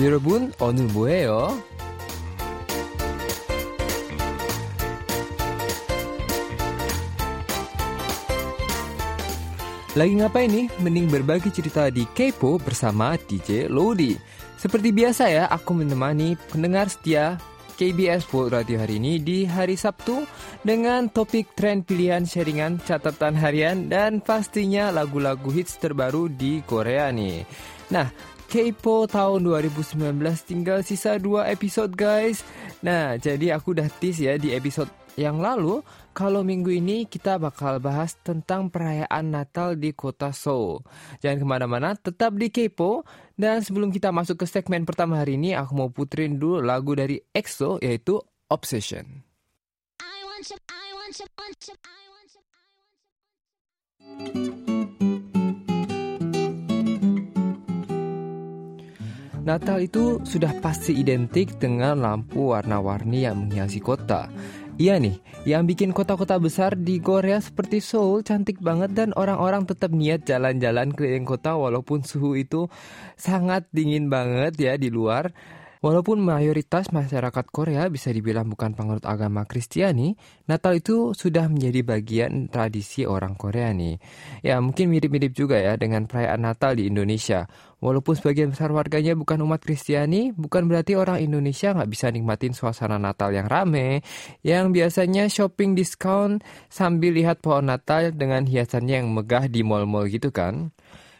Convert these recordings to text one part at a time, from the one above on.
여러분, 오늘 뭐해요? Lagi ngapain nih? Mending berbagi cerita di Kepo bersama DJ Lodi. Seperti biasa ya, aku menemani pendengar setia KBS World Radio hari ini di hari Sabtu dengan topik tren pilihan sharingan catatan harian dan pastinya lagu-lagu hits terbaru di Korea nih. Nah, Kepo tahun 2019 tinggal sisa dua episode guys. Nah, jadi aku udah tease ya di episode yang lalu kalau minggu ini kita bakal bahas tentang perayaan Natal di kota Seoul. Jangan ke mana-mana, tetap di Kepo. Dan sebelum kita masuk ke segmen pertama hari ini, aku mau puterin dulu lagu dari EXO yaitu Obsession. I want you, I want you, I want you, I want you. Natal itu sudah pasti identik dengan lampu warna-warni yang menghiasi kota. Iya nih, yang bikin kota-kota besar di Korea seperti Seoul cantik banget dan orang-orang tetap niat jalan-jalan keliling kota walaupun suhu itu sangat dingin banget ya di luar. Walaupun mayoritas masyarakat Korea bisa dibilang bukan penganut agama Kristiani, Natal itu sudah menjadi bagian tradisi orang Korea nih. Ya mungkin mirip-mirip juga ya dengan perayaan Natal di Indonesia. Walaupun sebagian besar warganya bukan umat Kristiani, bukan berarti orang Indonesia nggak bisa nikmatin suasana Natal yang rame, yang biasanya shopping diskon sambil lihat pohon Natal dengan hiasannya yang megah di mall-mall gitu kan.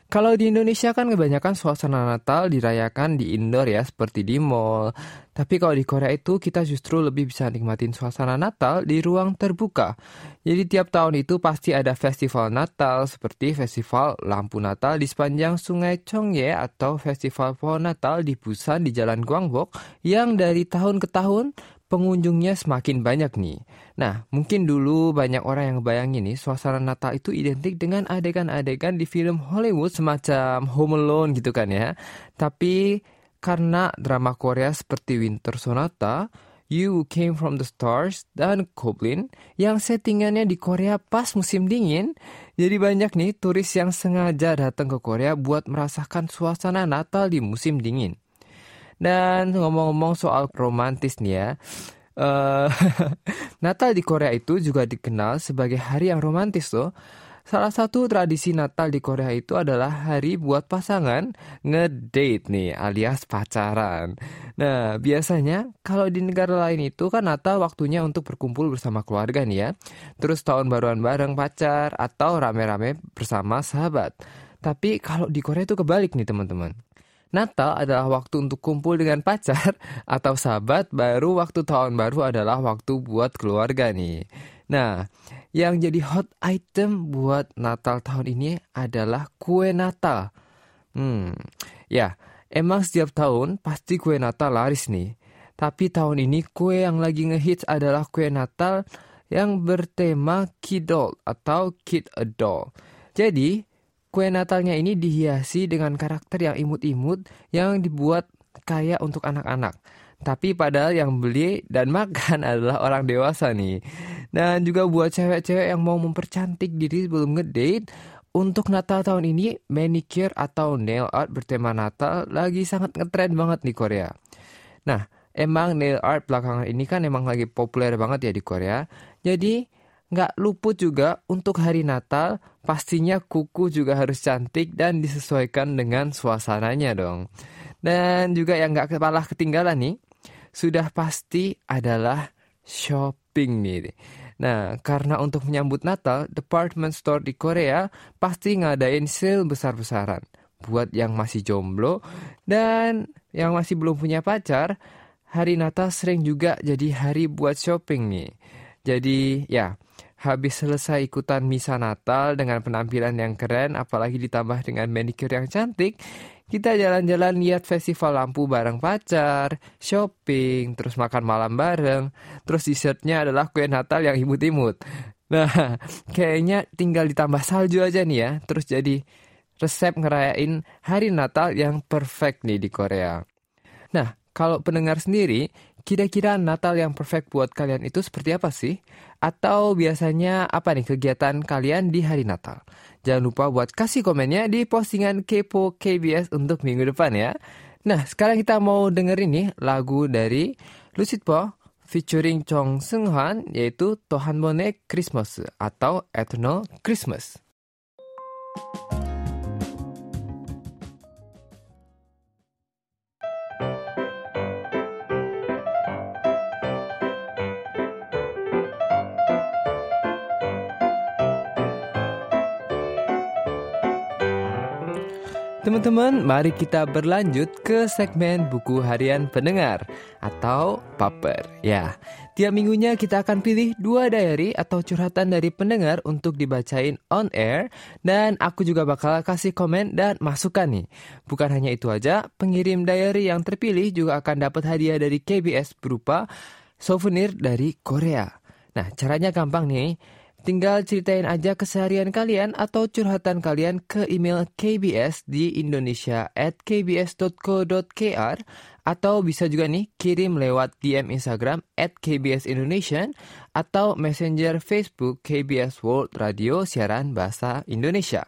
Kalau di Indonesia kan kebanyakan suasana Natal dirayakan di indoor ya, seperti di mall. Tapi kalau di Korea itu kita justru lebih bisa nikmatin suasana Natal di ruang terbuka. Jadi tiap tahun itu pasti ada festival Natal seperti festival lampu Natal di sepanjang Sungai Chongye atau festival pohon Natal di Busan di Jalan Gwangbok yang dari tahun ke tahun pengunjungnya semakin banyak nih. Nah, mungkin dulu banyak orang yang bayangin nih suasana Natal itu identik dengan adegan-adegan di film Hollywood semacam Home Alone gitu kan ya. Tapi karena drama Korea seperti Winter Sonata, You Came From The Stars, dan Goblin yang settingannya di Korea pas musim dingin, jadi banyak nih turis yang sengaja datang ke Korea buat merasakan suasana Natal di musim dingin. Dan ngomong-ngomong soal romantis nih ya, uh, Natal di Korea itu juga dikenal sebagai hari yang romantis loh. Salah satu tradisi Natal di Korea itu adalah hari buat pasangan ngedate nih alias pacaran. Nah, biasanya kalau di negara lain itu kan Natal waktunya untuk berkumpul bersama keluarga nih ya. Terus tahun baruan bareng pacar atau rame-rame bersama sahabat. Tapi kalau di Korea itu kebalik nih teman-teman. Natal adalah waktu untuk kumpul dengan pacar atau sahabat, baru waktu tahun baru adalah waktu buat keluarga nih. Nah, yang jadi hot item buat Natal tahun ini adalah kue Natal. Hmm, ya, emang setiap tahun pasti kue Natal laris nih. Tapi tahun ini kue yang lagi ngehits adalah kue Natal yang bertema Kidol atau Kid a Doll. Jadi, Kue Natalnya ini dihiasi dengan karakter yang imut-imut yang dibuat kayak untuk anak-anak. Tapi padahal yang beli dan makan adalah orang dewasa nih. Dan juga buat cewek-cewek yang mau mempercantik diri sebelum ngedate, untuk Natal tahun ini, manicure atau nail art bertema Natal lagi sangat ngetren banget di Korea. Nah, emang nail art belakangan ini kan emang lagi populer banget ya di Korea. Jadi, nggak luput juga untuk hari Natal, pastinya kuku juga harus cantik dan disesuaikan dengan suasananya dong. Dan juga yang nggak kepala ketinggalan nih, sudah pasti adalah shopping nih. Nah, karena untuk menyambut Natal, department store di Korea pasti ngadain sale besar-besaran. Buat yang masih jomblo dan yang masih belum punya pacar, hari Natal sering juga jadi hari buat shopping nih. Jadi ya, habis selesai ikutan misa Natal dengan penampilan yang keren, apalagi ditambah dengan manicure yang cantik, kita jalan-jalan lihat festival lampu bareng pacar, shopping, terus makan malam bareng, terus dessertnya adalah kue Natal yang imut-imut. Nah, kayaknya tinggal ditambah salju aja nih ya, terus jadi resep ngerayain hari Natal yang perfect nih di Korea. Nah, kalau pendengar sendiri, kira-kira Natal yang perfect buat kalian itu seperti apa sih? Atau biasanya apa nih kegiatan kalian di hari Natal? Jangan lupa buat kasih komennya di postingan Kepo KBS untuk minggu depan ya. Nah, sekarang kita mau dengerin nih lagu dari Lucid Po featuring Chong Seung Hwan yaitu Tohan Bon의 Christmas atau Eternal Christmas. Teman-teman, mari kita berlanjut ke segmen buku harian pendengar atau paper. Ya, tiap minggunya kita akan pilih dua diary atau curhatan dari pendengar untuk dibacain on air dan aku juga bakal kasih komen dan masukan nih. Bukan hanya itu aja, pengirim diary yang terpilih juga akan dapat hadiah dari KBS berupa souvenir dari Korea. Nah, caranya gampang nih. Tinggal ceritain aja keseharian kalian atau curhatan kalian ke email KBS di indonesia at kbs.co.kr atau bisa juga nih kirim lewat DM Instagram at KBS Indonesia atau Messenger Facebook KBS World Radio siaran bahasa Indonesia.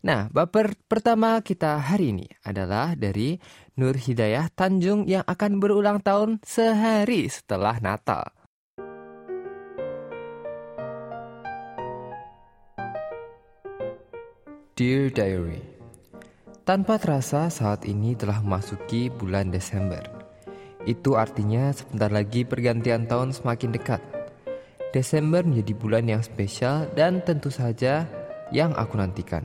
Nah, baper pertama kita hari ini adalah dari Nur Hidayah Tanjung yang akan berulang tahun sehari setelah Natal. Dear Diary. Tanpa terasa saat ini telah memasuki bulan Desember. Itu artinya sebentar lagi pergantian tahun semakin dekat. Desember menjadi bulan yang spesial dan tentu saja yang aku nantikan.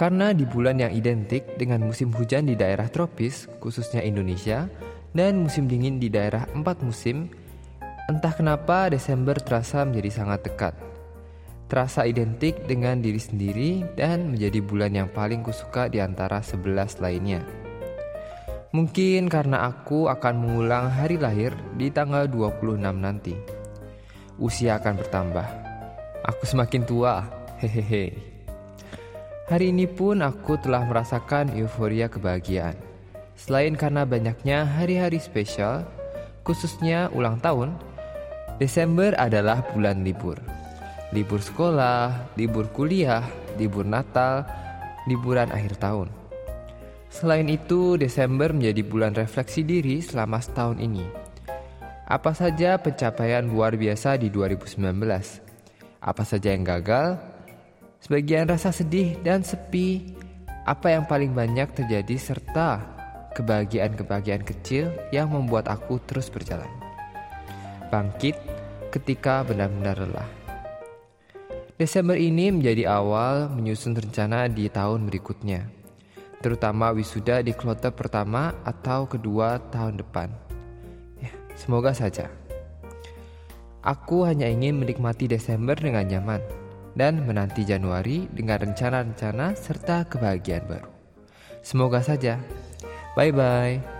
Karena di bulan yang identik dengan musim hujan di daerah tropis, khususnya Indonesia, dan musim dingin di daerah empat musim, entah kenapa Desember terasa menjadi sangat dekat terasa identik dengan diri sendiri dan menjadi bulan yang paling kusuka di antara sebelas lainnya. Mungkin karena aku akan mengulang hari lahir di tanggal 26 nanti. Usia akan bertambah. Aku semakin tua. Hehehe. Hari ini pun aku telah merasakan euforia kebahagiaan. Selain karena banyaknya hari-hari spesial, khususnya ulang tahun, Desember adalah bulan libur libur sekolah, libur kuliah, libur Natal, liburan akhir tahun. Selain itu, Desember menjadi bulan refleksi diri selama setahun ini. Apa saja pencapaian luar biasa di 2019? Apa saja yang gagal? Sebagian rasa sedih dan sepi. Apa yang paling banyak terjadi serta kebahagiaan-kebahagiaan kecil yang membuat aku terus berjalan. Bangkit ketika benar-benar lelah. Desember ini menjadi awal menyusun rencana di tahun berikutnya, terutama wisuda di kloter pertama atau kedua tahun depan. Ya, semoga saja. Aku hanya ingin menikmati Desember dengan nyaman dan menanti Januari dengan rencana-rencana serta kebahagiaan baru. Semoga saja. Bye bye.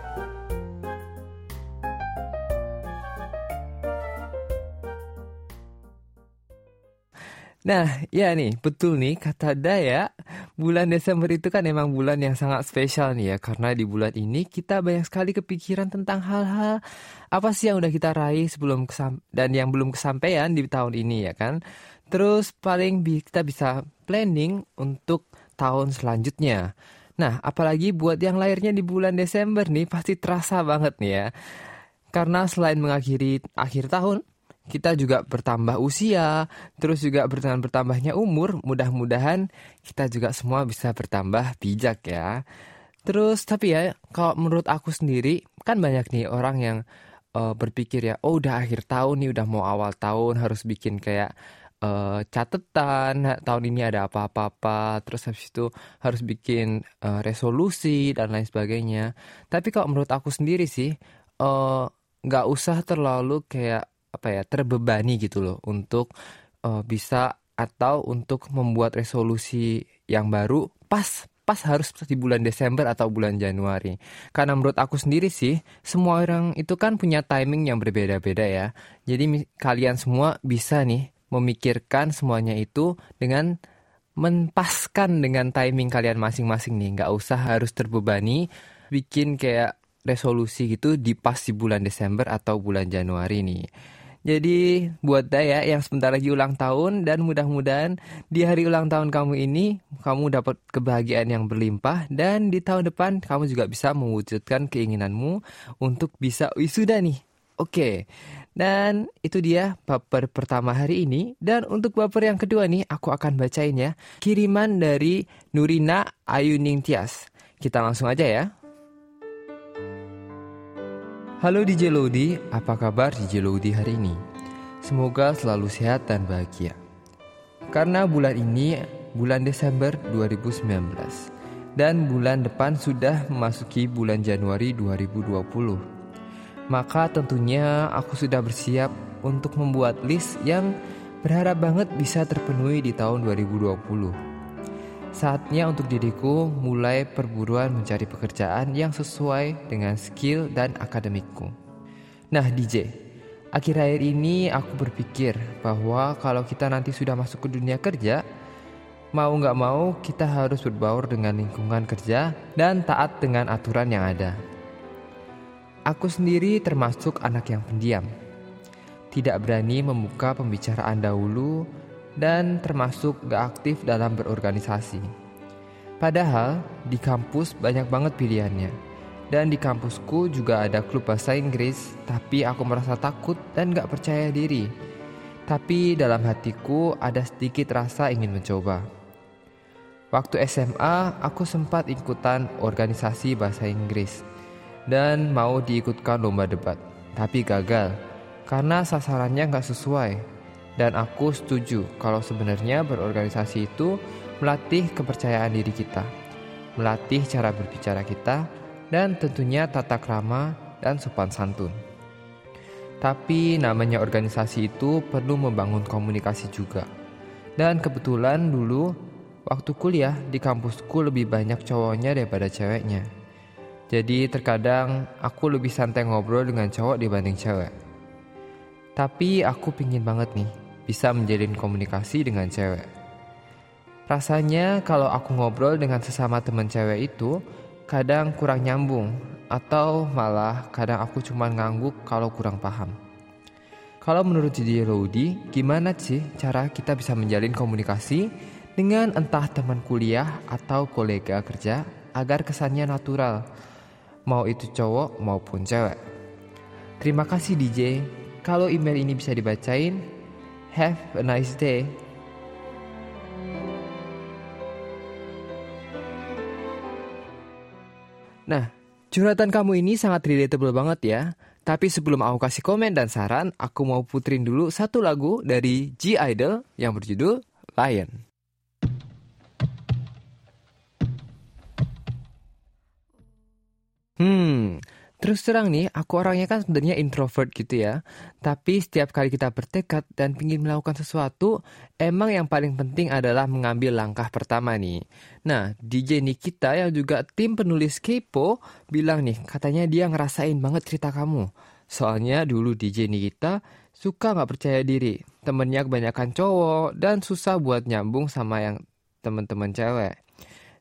Nah, ya nih, betul nih kata Daya, bulan Desember itu kan emang bulan yang sangat spesial nih ya, karena di bulan ini kita banyak sekali kepikiran tentang hal-hal apa sih yang udah kita raih sebelum kesam dan yang belum kesampaian di tahun ini ya kan. Terus paling bi kita bisa planning untuk tahun selanjutnya. Nah, apalagi buat yang lahirnya di bulan Desember nih pasti terasa banget nih ya. Karena selain mengakhiri akhir tahun, kita juga bertambah usia, terus juga dengan bertambahnya umur, mudah-mudahan kita juga semua bisa bertambah bijak ya. Terus tapi ya, kalau menurut aku sendiri, kan banyak nih orang yang uh, berpikir ya, oh udah akhir tahun nih, udah mau awal tahun, harus bikin kayak uh, catatan tahun ini ada apa-apa, terus habis itu harus bikin uh, resolusi dan lain sebagainya. Tapi kalau menurut aku sendiri sih, nggak uh, usah terlalu kayak apa ya terbebani gitu loh untuk uh, bisa atau untuk membuat resolusi yang baru pas pas harus di bulan Desember atau bulan Januari. Karena menurut aku sendiri sih, semua orang itu kan punya timing yang berbeda-beda ya. Jadi kalian semua bisa nih memikirkan semuanya itu dengan menpaskan dengan timing kalian masing-masing nih. Nggak usah harus terbebani bikin kayak resolusi gitu di pas di bulan Desember atau bulan Januari nih. Jadi buat Daya yang sebentar lagi ulang tahun dan mudah-mudahan di hari ulang tahun kamu ini kamu dapat kebahagiaan yang berlimpah dan di tahun depan kamu juga bisa mewujudkan keinginanmu untuk bisa wisuda nih. Oke. Dan itu dia baper pertama hari ini dan untuk baper yang kedua nih aku akan bacain ya. Kiriman dari Nurina Ayuning Tias. Kita langsung aja ya. Halo DJ Lodi, apa kabar DJ Lodi hari ini? Semoga selalu sehat dan bahagia. Karena bulan ini bulan Desember 2019 dan bulan depan sudah memasuki bulan Januari 2020. Maka tentunya aku sudah bersiap untuk membuat list yang berharap banget bisa terpenuhi di tahun 2020. Saatnya untuk diriku mulai perburuan mencari pekerjaan yang sesuai dengan skill dan akademikku. Nah DJ, akhir-akhir ini aku berpikir bahwa kalau kita nanti sudah masuk ke dunia kerja, mau nggak mau kita harus berbaur dengan lingkungan kerja dan taat dengan aturan yang ada. Aku sendiri termasuk anak yang pendiam. Tidak berani membuka pembicaraan dahulu dan termasuk gak aktif dalam berorganisasi. Padahal di kampus banyak banget pilihannya. Dan di kampusku juga ada klub bahasa Inggris, tapi aku merasa takut dan gak percaya diri. Tapi dalam hatiku ada sedikit rasa ingin mencoba. Waktu SMA, aku sempat ikutan organisasi bahasa Inggris dan mau diikutkan lomba debat, tapi gagal karena sasarannya gak sesuai dan aku setuju kalau sebenarnya berorganisasi itu melatih kepercayaan diri kita, melatih cara berbicara kita, dan tentunya tata krama dan sopan santun. Tapi namanya organisasi itu perlu membangun komunikasi juga. Dan kebetulan dulu waktu kuliah di kampusku lebih banyak cowoknya daripada ceweknya. Jadi terkadang aku lebih santai ngobrol dengan cowok dibanding cewek. Tapi aku pingin banget nih bisa menjalin komunikasi dengan cewek. Rasanya kalau aku ngobrol dengan sesama teman cewek itu kadang kurang nyambung atau malah kadang aku cuma ngangguk kalau kurang paham. Kalau menurut Jadi Rodi, gimana sih cara kita bisa menjalin komunikasi dengan entah teman kuliah atau kolega kerja agar kesannya natural, mau itu cowok maupun cewek. Terima kasih DJ. Kalau email ini bisa dibacain, Have a nice day. Nah, curhatan kamu ini sangat relatable banget ya. Tapi sebelum aku kasih komen dan saran, aku mau putrin dulu satu lagu dari G Idol yang berjudul Lion. Hmm, Terus terang nih, aku orangnya kan sebenarnya introvert gitu ya. Tapi setiap kali kita bertekad dan ingin melakukan sesuatu, emang yang paling penting adalah mengambil langkah pertama nih. Nah, DJ Nikita yang juga tim penulis Kepo bilang nih, katanya dia ngerasain banget cerita kamu. Soalnya dulu DJ Nikita suka nggak percaya diri, temennya kebanyakan cowok dan susah buat nyambung sama yang teman-teman cewek.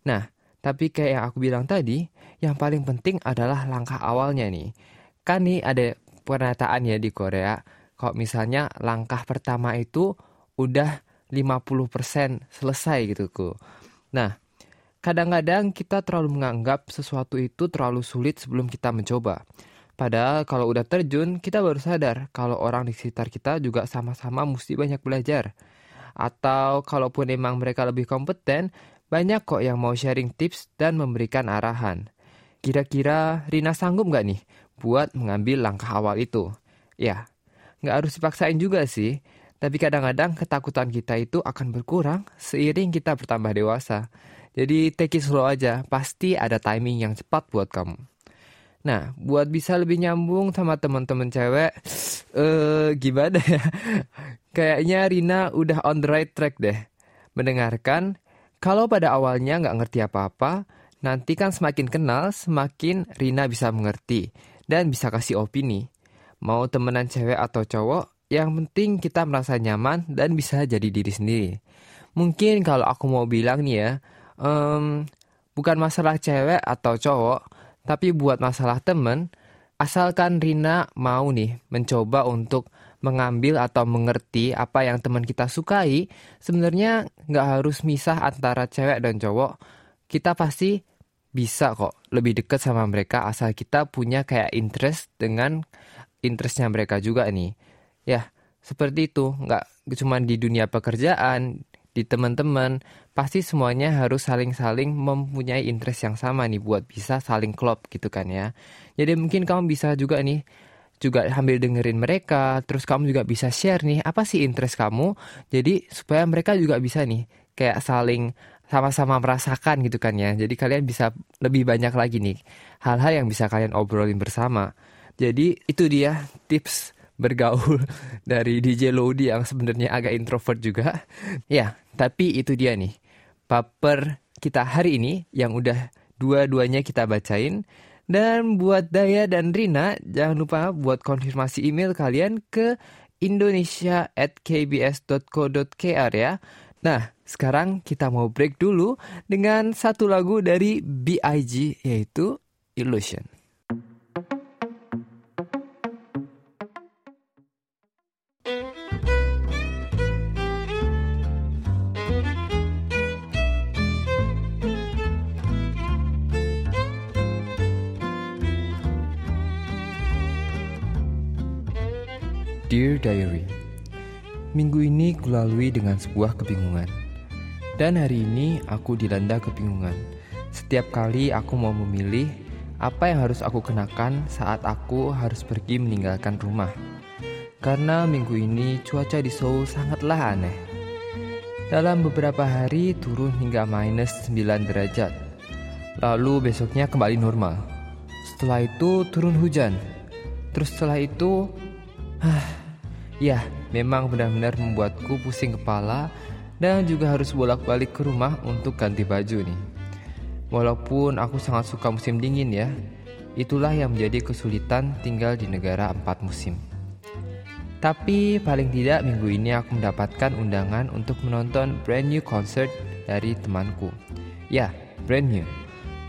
Nah, tapi kayak yang aku bilang tadi, yang paling penting adalah langkah awalnya nih. Kan nih ada pernyataan ya di Korea, kalau misalnya langkah pertama itu udah 50% selesai gitu ku. Nah, kadang-kadang kita terlalu menganggap sesuatu itu terlalu sulit sebelum kita mencoba. Padahal kalau udah terjun, kita baru sadar kalau orang di sekitar kita juga sama-sama mesti banyak belajar. Atau kalaupun emang mereka lebih kompeten, banyak kok yang mau sharing tips dan memberikan arahan. Kira-kira Rina sanggup nggak nih buat mengambil langkah awal itu? Ya, nggak harus dipaksain juga sih. Tapi kadang-kadang ketakutan kita itu akan berkurang seiring kita bertambah dewasa. Jadi take it slow aja, pasti ada timing yang cepat buat kamu. Nah, buat bisa lebih nyambung sama teman-teman cewek, eh uh, gimana ya? Kayaknya Rina udah on the right track deh. Mendengarkan, kalau pada awalnya nggak ngerti apa-apa, Nanti kan semakin kenal, semakin Rina bisa mengerti dan bisa kasih opini. Mau temenan cewek atau cowok, yang penting kita merasa nyaman dan bisa jadi diri sendiri. Mungkin kalau aku mau bilang nih ya, um, bukan masalah cewek atau cowok, tapi buat masalah temen, asalkan Rina mau nih mencoba untuk mengambil atau mengerti apa yang teman kita sukai, sebenarnya nggak harus misah antara cewek dan cowok. Kita pasti bisa kok lebih dekat sama mereka asal kita punya kayak interest dengan interestnya mereka juga nih. Ya, seperti itu. Nggak cuma di dunia pekerjaan, di teman-teman, pasti semuanya harus saling-saling mempunyai interest yang sama nih buat bisa saling klop gitu kan ya. Jadi mungkin kamu bisa juga nih juga sambil dengerin mereka, terus kamu juga bisa share nih apa sih interest kamu. Jadi supaya mereka juga bisa nih kayak saling sama-sama merasakan gitu kan ya. Jadi kalian bisa lebih banyak lagi nih hal-hal yang bisa kalian obrolin bersama. Jadi itu dia tips bergaul dari DJ Lodi yang sebenarnya agak introvert juga. Ya, tapi itu dia nih. Paper kita hari ini yang udah dua-duanya kita bacain. Dan buat Daya dan Rina, jangan lupa buat konfirmasi email kalian ke indonesia at kbs.co.kr ya. Nah, sekarang kita mau break dulu dengan satu lagu dari B.I.G. yaitu Illusion. Dengan sebuah kebingungan. Dan hari ini aku dilanda kebingungan. Setiap kali aku mau memilih Apa yang harus aku kenakan saat aku harus pergi meninggalkan rumah? Karena minggu ini cuaca di Seoul sangatlah aneh. Dalam beberapa hari turun hingga minus 9 derajat. Lalu besoknya kembali normal. Setelah itu turun hujan. Terus setelah itu Ah, ya, memang benar-benar membuatku pusing kepala dan juga harus bolak-balik ke rumah untuk ganti baju nih. Walaupun aku sangat suka musim dingin ya, itulah yang menjadi kesulitan tinggal di negara empat musim. Tapi paling tidak minggu ini aku mendapatkan undangan untuk menonton brand new concert dari temanku. Ya, brand new.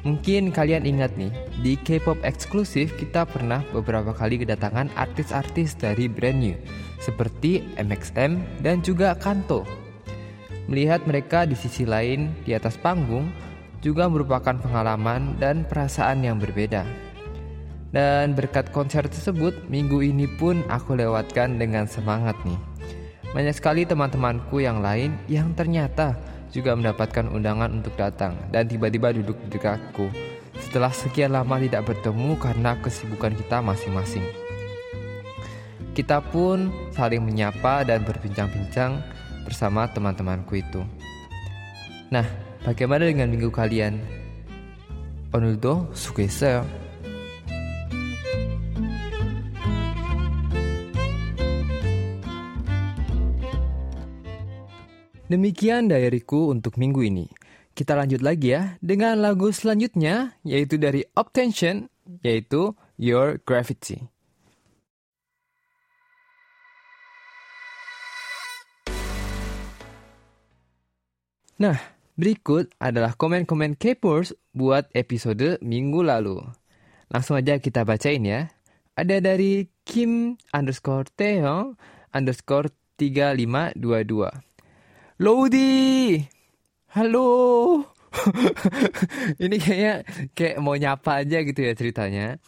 Mungkin kalian ingat nih, di K-pop eksklusif kita pernah beberapa kali kedatangan artis-artis dari brand new seperti MXM dan juga Kanto. Melihat mereka di sisi lain di atas panggung juga merupakan pengalaman dan perasaan yang berbeda. Dan berkat konser tersebut, minggu ini pun aku lewatkan dengan semangat nih. Banyak sekali teman-temanku yang lain yang ternyata juga mendapatkan undangan untuk datang dan tiba-tiba duduk di dekatku setelah sekian lama tidak bertemu karena kesibukan kita masing-masing. Kita pun saling menyapa dan berbincang-bincang bersama teman-temanku itu. Nah, bagaimana dengan minggu kalian? Onuldo sugeseyo. Demikian diaryku untuk minggu ini. Kita lanjut lagi ya dengan lagu selanjutnya yaitu dari Obtention yaitu Your Gravity. Nah, berikut adalah komen-komen K-popers buat episode minggu lalu. Langsung aja kita bacain ya. Ada dari Kim underscore Taeyong underscore 3522. Lodi, halo. Ini kayaknya kayak mau nyapa aja gitu ya ceritanya.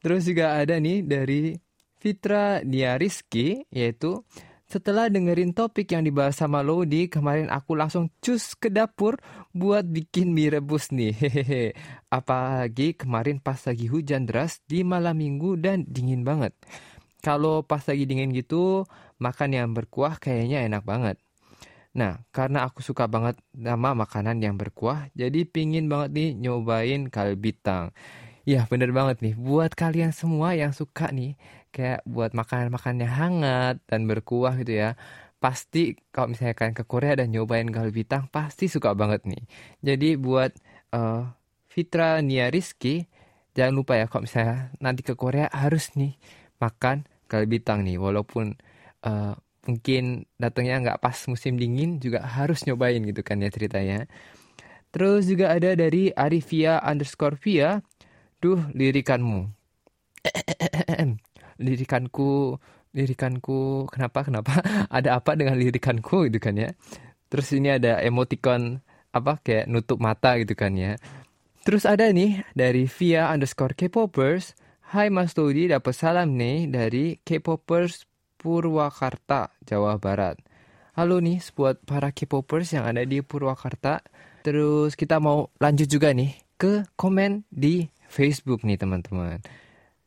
Terus juga ada nih dari Fitra Rizky yaitu setelah dengerin topik yang dibahas sama Lodi, kemarin aku langsung cus ke dapur buat bikin mie rebus nih. Hehehe. Apalagi kemarin pas lagi hujan deras di malam minggu dan dingin banget. Kalau pas lagi dingin gitu, makan yang berkuah kayaknya enak banget. Nah, karena aku suka banget nama makanan yang berkuah, jadi pingin banget nih nyobain kalbitang. Ya, bener banget nih. Buat kalian semua yang suka nih, kayak buat makanan-makannya hangat dan berkuah gitu ya. Pasti kalau misalnya kalian ke Korea dan nyobain kalbitang, pasti suka banget nih. Jadi buat uh, Fitra Nia Rizky, jangan lupa ya kalau misalnya nanti ke Korea harus nih makan kalbitang nih. Walaupun uh, mungkin datangnya nggak pas musim dingin juga harus nyobain gitu kan ya ceritanya. Terus juga ada dari Arifia underscore Via, duh lirikanmu. Lirikanku lirikanku. Kenapa kenapa? Ada apa dengan lirikanku gitu kan ya? Terus ini ada emoticon apa kayak nutup mata gitu kan ya? Terus ada nih dari via underscore K-popers Hai Mas Dodi dapat salam nih dari K-popers Purwakarta Jawa Barat. Halo nih buat para K-popers yang ada di Purwakarta. Terus kita mau lanjut juga nih ke komen di Facebook nih teman-teman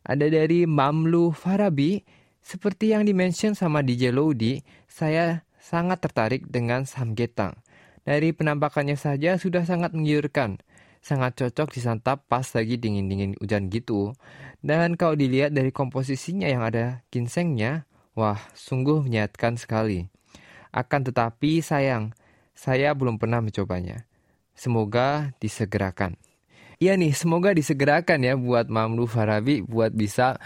ada dari Mamlu Farabi seperti yang dimention sama DJ Lodi, saya sangat tertarik dengan samgetang. Dari penampakannya saja sudah sangat menggiurkan. Sangat cocok disantap pas lagi dingin-dingin hujan gitu. Dan kalau dilihat dari komposisinya yang ada ginsengnya, wah sungguh menyehatkan sekali. Akan tetapi sayang, saya belum pernah mencobanya. Semoga disegerakan. Iya nih, semoga disegerakan ya buat Mamlu Farabi buat bisa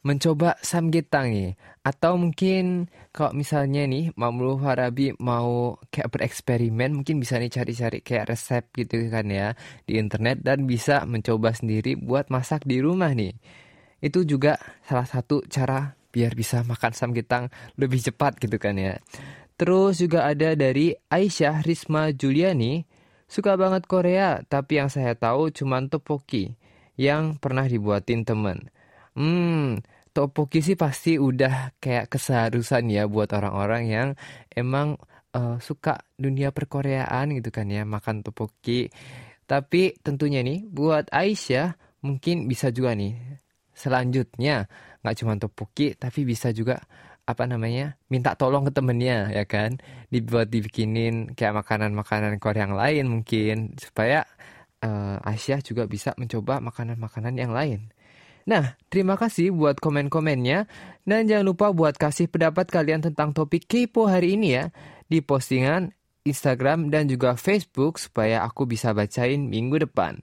mencoba samgyetang nih. Atau mungkin kalau misalnya nih Mamlu Farabi mau kayak bereksperimen mungkin bisa nih cari-cari kayak resep gitu kan ya di internet dan bisa mencoba sendiri buat masak di rumah nih. Itu juga salah satu cara biar bisa makan samgyetang lebih cepat gitu kan ya. Terus juga ada dari Aisyah Risma Juliani Suka banget Korea, tapi yang saya tahu cuma topoki yang pernah dibuatin temen. Hmm, topoki sih pasti udah kayak keseharusan ya buat orang-orang yang emang uh, suka dunia perkoreaan gitu kan ya, makan topoki. Tapi tentunya nih buat Aisyah mungkin bisa juga nih selanjutnya nggak cuma topoki tapi bisa juga apa namanya minta tolong ke temennya ya kan dibuat dibikinin kayak makanan-makanan Korea yang lain mungkin supaya uh, Asia juga bisa mencoba makanan-makanan yang lain. Nah, terima kasih buat komen-komennya dan jangan lupa buat kasih pendapat kalian tentang topik kepo hari ini ya di postingan Instagram dan juga Facebook supaya aku bisa bacain minggu depan.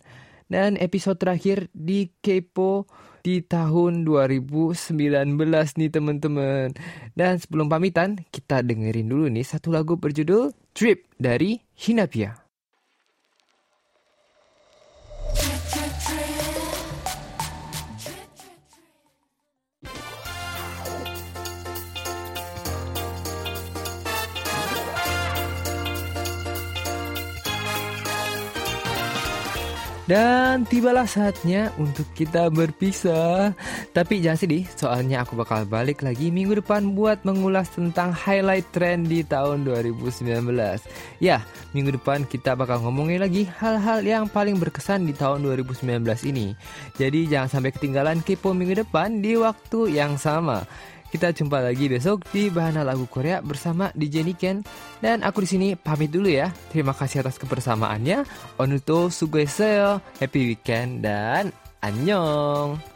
Dan episode terakhir di Kepo di tahun 2019 nih teman-teman. Dan sebelum pamitan, kita dengerin dulu nih satu lagu berjudul Trip dari Hinapia. Dan tibalah saatnya untuk kita berpisah. Tapi jangan sedih, soalnya aku bakal balik lagi minggu depan buat mengulas tentang highlight trend di tahun 2019. Ya, minggu depan kita bakal ngomongin lagi hal-hal yang paling berkesan di tahun 2019 ini. Jadi jangan sampai ketinggalan kepo minggu depan di waktu yang sama. Kita jumpa lagi besok di Bahana Lagu Korea bersama DJ Niken. Dan aku di sini pamit dulu ya. Terima kasih atas kebersamaannya. Onuto sugoeseo. Happy weekend dan annyeong.